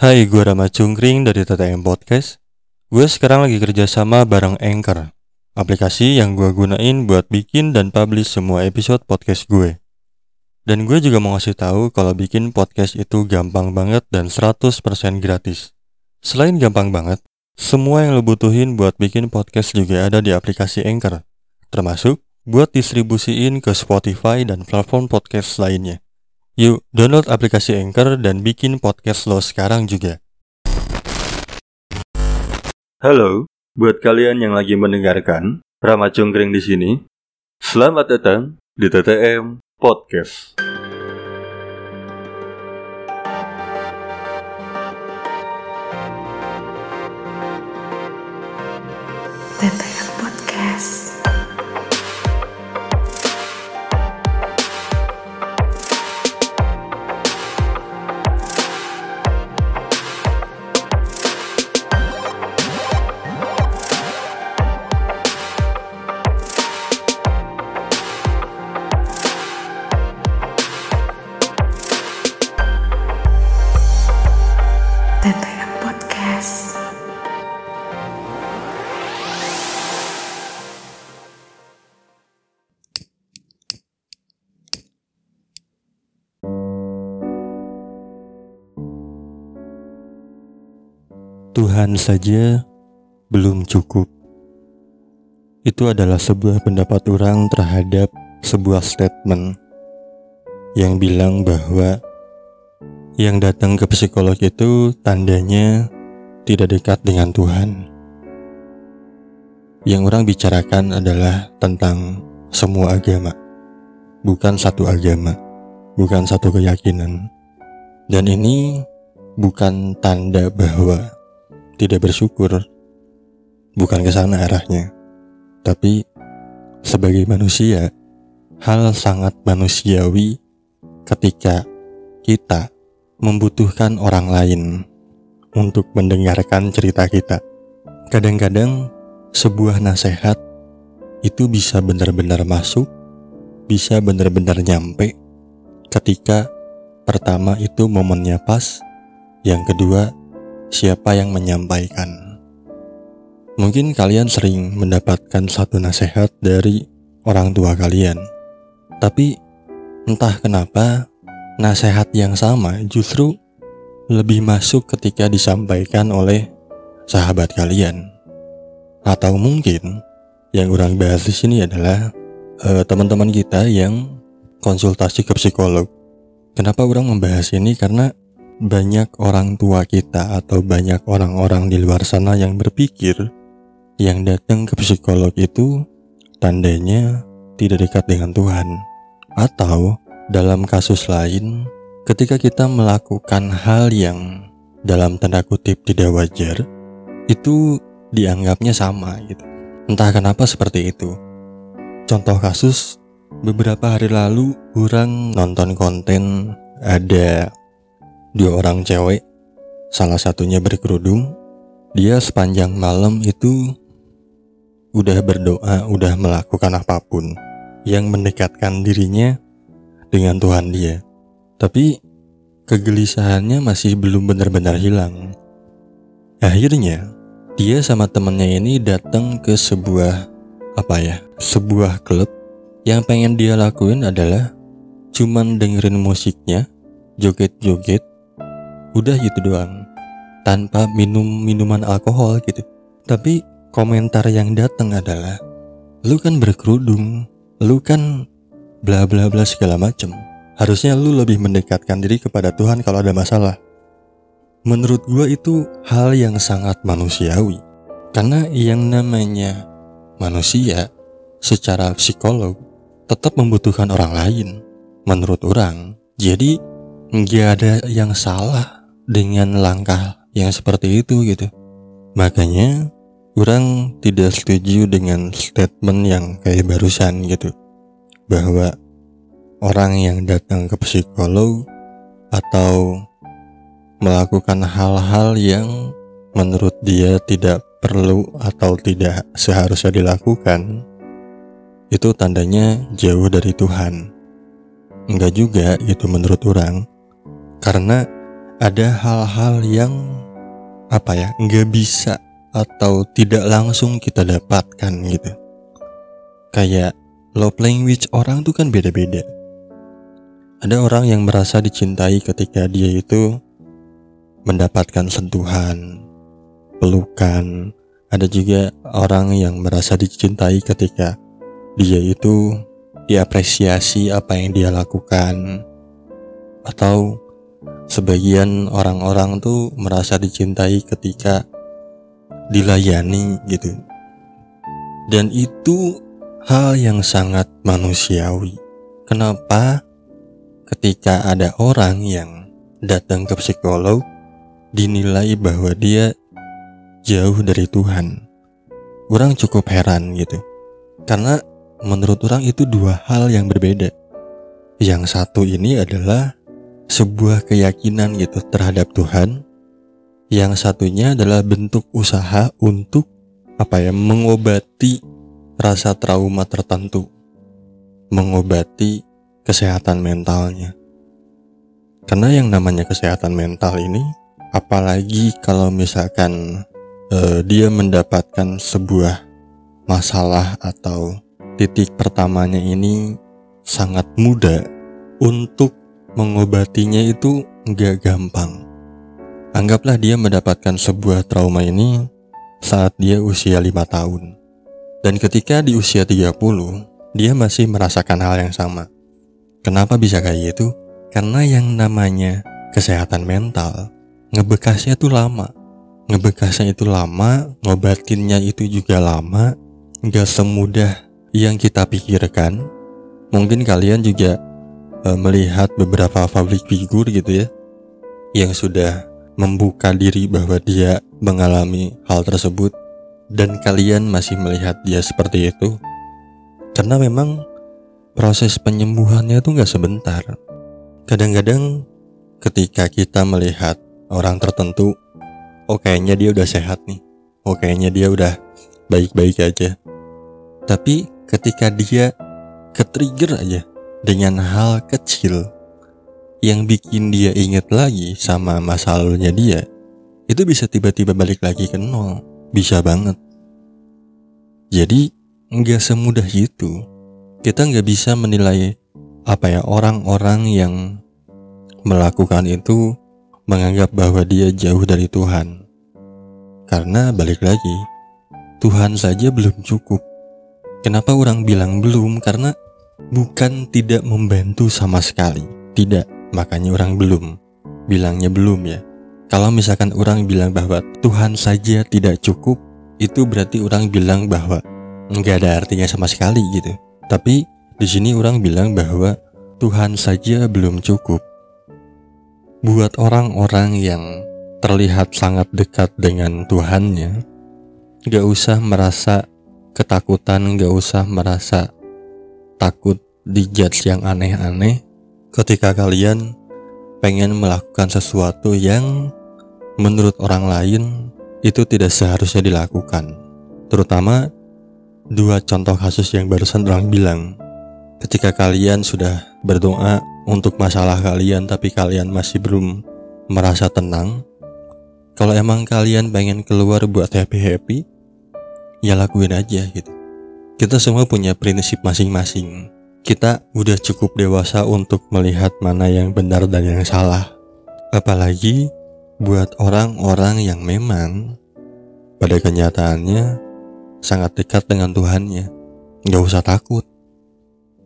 Hai, gue Rama Cungkring dari TTM Podcast. Gue sekarang lagi kerja sama bareng Anchor, aplikasi yang gue gunain buat bikin dan publish semua episode podcast gue. Dan gue juga mau ngasih tahu kalau bikin podcast itu gampang banget dan 100% gratis. Selain gampang banget, semua yang lo butuhin buat bikin podcast juga ada di aplikasi Anchor, termasuk buat distribusiin ke Spotify dan platform podcast lainnya. Yuk, download aplikasi Anchor dan bikin podcast lo sekarang juga. Halo, buat kalian yang lagi mendengarkan, Rama Cungkring di sini. Selamat datang di TTM Podcast. TTM Tuhan saja belum cukup. Itu adalah sebuah pendapat orang terhadap sebuah statement yang bilang bahwa yang datang ke psikolog itu tandanya tidak dekat dengan Tuhan. Yang orang bicarakan adalah tentang semua agama, bukan satu agama, bukan satu keyakinan. Dan ini bukan tanda bahwa tidak bersyukur, bukan ke sana arahnya. Tapi sebagai manusia, hal sangat manusiawi ketika kita membutuhkan orang lain untuk mendengarkan cerita kita. Kadang-kadang sebuah nasihat itu bisa benar-benar masuk, bisa benar-benar nyampe ketika pertama itu momennya pas, yang kedua siapa yang menyampaikan. Mungkin kalian sering mendapatkan satu nasihat dari orang tua kalian, tapi entah kenapa nasihat yang sama justru lebih masuk ketika disampaikan oleh sahabat kalian. Atau mungkin yang orang bahas di sini adalah eh, teman-teman kita yang konsultasi ke psikolog. Kenapa orang membahas ini? Karena banyak orang tua kita atau banyak orang-orang di luar sana yang berpikir yang datang ke psikolog itu tandanya tidak dekat dengan Tuhan. Atau dalam kasus lain, ketika kita melakukan hal yang dalam tanda kutip tidak wajar, itu dianggapnya sama gitu. Entah kenapa seperti itu. Contoh kasus, beberapa hari lalu orang nonton konten ada dua orang cewek, salah satunya berkerudung. Dia sepanjang malam itu udah berdoa, udah melakukan apa pun yang mendekatkan dirinya dengan Tuhan dia. Tapi kegelisahannya masih belum benar-benar hilang. Akhirnya, dia sama temennya ini datang ke sebuah apa ya? Sebuah klub yang pengen dia lakuin adalah cuman dengerin musiknya, joget-joget, udah gitu doang. Tanpa minum minuman alkohol gitu. Tapi komentar yang datang adalah lu kan berkerudung, lu kan bla bla bla segala macem. Harusnya lu lebih mendekatkan diri kepada Tuhan kalau ada masalah. Menurut gua itu hal yang sangat manusiawi. Karena yang namanya manusia secara psikolog tetap membutuhkan orang lain. Menurut orang, jadi nggak ada yang salah dengan langkah yang seperti itu gitu. Makanya orang tidak setuju dengan statement yang kayak barusan gitu. Bahwa orang yang datang ke psikolog atau melakukan hal-hal yang menurut dia tidak perlu atau tidak seharusnya dilakukan itu tandanya jauh dari Tuhan. Enggak juga gitu menurut orang. Karena ada hal-hal yang apa ya nggak bisa atau tidak langsung kita dapatkan gitu. Kayak love language orang tuh kan beda-beda. Ada orang yang merasa dicintai ketika dia itu mendapatkan sentuhan pelukan. Ada juga orang yang merasa dicintai ketika dia itu diapresiasi apa yang dia lakukan. Atau sebagian orang-orang tuh merasa dicintai ketika dilayani gitu. Dan itu hal yang sangat manusiawi. Kenapa ketika ada orang yang datang ke psikolog dinilai bahwa dia jauh dari Tuhan? Orang cukup heran gitu. Karena menurut orang itu dua hal yang berbeda. Yang satu ini adalah sebuah keyakinan gitu terhadap Tuhan. Yang satunya adalah bentuk usaha untuk apa ya mengobati rasa trauma tertentu, mengobati kesehatan mentalnya. Karena yang namanya kesehatan mental ini, apalagi kalau misalkan uh, dia mendapatkan sebuah masalah atau titik pertamanya ini sangat mudah untuk mengobatinya itu nggak gampang. Anggaplah dia mendapatkan sebuah trauma ini saat dia usia 5 tahun. Dan ketika di usia 30, dia masih merasakan hal yang sama. Kenapa bisa kayak gitu? Karena yang namanya kesehatan mental, ngebekasnya tuh lama. Ngebekasnya itu lama, ngobatinnya itu juga lama, nggak semudah yang kita pikirkan. Mungkin kalian juga uh, melihat beberapa public figure gitu ya yang sudah membuka diri bahwa dia mengalami hal tersebut dan kalian masih melihat dia seperti itu karena memang proses penyembuhannya itu nggak sebentar. Kadang-kadang ketika kita melihat orang tertentu oh kayaknya dia udah sehat nih oh kayaknya dia udah baik-baik aja. Tapi ketika dia ke trigger aja dengan hal kecil yang bikin dia inget lagi sama masa lalunya dia, itu bisa tiba-tiba balik lagi ke nol. Bisa banget. Jadi, nggak semudah itu. Kita nggak bisa menilai apa ya orang-orang yang melakukan itu menganggap bahwa dia jauh dari Tuhan. Karena balik lagi, Tuhan saja belum cukup. Kenapa orang bilang belum? Karena bukan tidak membantu sama sekali. Tidak, makanya orang belum. Bilangnya belum ya. Kalau misalkan orang bilang bahwa Tuhan saja tidak cukup, itu berarti orang bilang bahwa nggak ada artinya sama sekali gitu. Tapi di sini orang bilang bahwa Tuhan saja belum cukup. Buat orang-orang yang terlihat sangat dekat dengan Tuhannya, gak usah merasa ketakutan, gak usah merasa takut dijudge yang aneh-aneh ketika kalian pengen melakukan sesuatu yang menurut orang lain itu tidak seharusnya dilakukan. Terutama dua contoh kasus yang barusan orang bilang. Ketika kalian sudah berdoa untuk masalah kalian tapi kalian masih belum merasa tenang, kalau emang kalian pengen keluar buat happy-happy, ya lakuin aja gitu. Kita semua punya prinsip masing-masing. Kita udah cukup dewasa untuk melihat mana yang benar dan yang salah. Apalagi buat orang-orang yang memang pada kenyataannya sangat dekat dengan Tuhannya. Gak usah takut.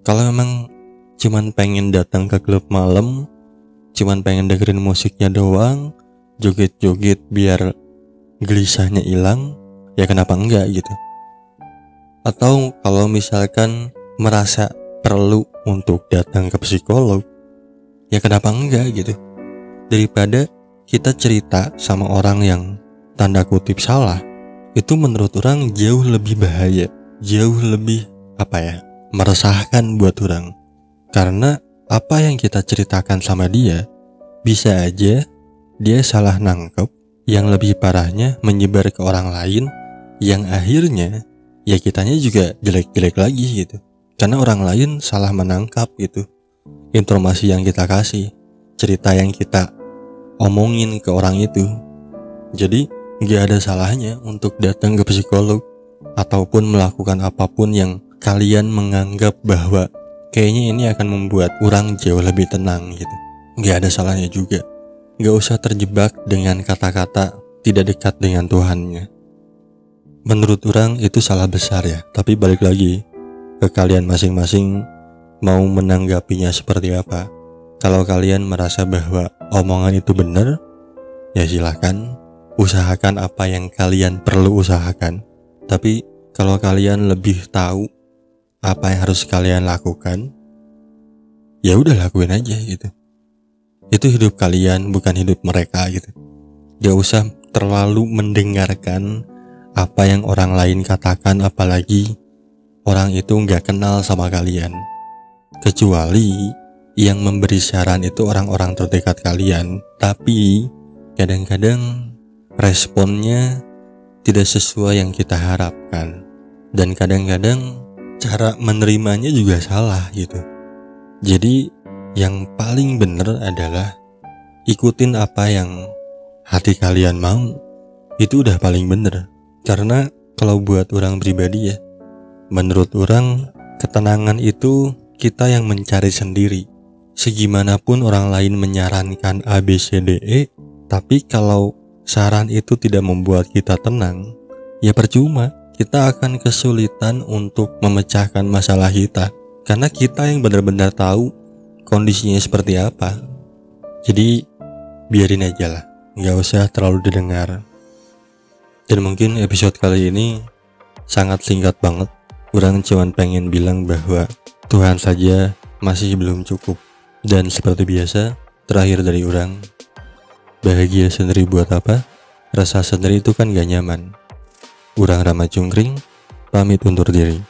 Kalau memang cuman pengen datang ke klub malam, cuman pengen dengerin musiknya doang, joget-joget biar gelisahnya hilang, ya kenapa enggak gitu. Atau kalau misalkan merasa perlu untuk datang ke psikolog, ya kenapa enggak gitu? Daripada kita cerita sama orang yang tanda kutip salah, itu menurut orang jauh lebih bahaya, jauh lebih apa ya, meresahkan buat orang. Karena apa yang kita ceritakan sama dia, bisa aja dia salah nangkep, yang lebih parahnya menyebar ke orang lain, yang akhirnya ya kitanya juga jelek-jelek lagi gitu karena orang lain salah menangkap gitu informasi yang kita kasih cerita yang kita omongin ke orang itu. Jadi nggak ada salahnya untuk datang ke psikolog ataupun melakukan apa pun yang kalian menganggap bahwa kayaknya ini akan membuat orang jauh lebih tenang gitu. Nggak ada salahnya juga. Nggak usah terjebak dengan kata-kata tidak dekat dengan Tuhannya. Menurut orang itu salah besar ya, tapi balik lagi ke kalian masing-masing mau menanggapinya seperti apa. Kalau kalian merasa bahwa omongan itu benar, ya silahkan usahakan apa yang kalian perlu usahakan. Tapi kalau kalian lebih tahu apa yang harus kalian lakukan, ya udah lakuin aja gitu. Itu hidup kalian, bukan hidup mereka gitu. Gak usah terlalu mendengarkan apa yang orang lain katakan, apalagi orang itu nggak kenal sama kalian. Kecuali yang memberi saran itu orang-orang terdekat kalian, tapi kadang-kadang responnya tidak sesuai yang kita harapkan, dan kadang-kadang cara menerimanya juga salah gitu. Jadi, yang paling benar adalah ikutin apa yang hati kalian mau, itu udah paling benar. Karena kalau buat orang pribadi ya, menurut orang ketenangan itu kita yang mencari sendiri segimanapun orang lain menyarankan A, B, C, D, E, tapi kalau saran itu tidak membuat kita tenang, ya percuma. Kita akan kesulitan untuk memecahkan masalah kita karena kita yang benar-benar tahu kondisinya seperti apa. Jadi biarin aja lah, nggak usah terlalu didengar. Dan mungkin episode kali ini sangat singkat banget. Kurang cuman pengen bilang bahwa Tuhan saja masih belum cukup. Dan seperti biasa, terakhir dari orang, bahagia sendiri buat apa? Rasa sendiri itu kan gak nyaman. Urang Rama Cungkring, pamit undur diri.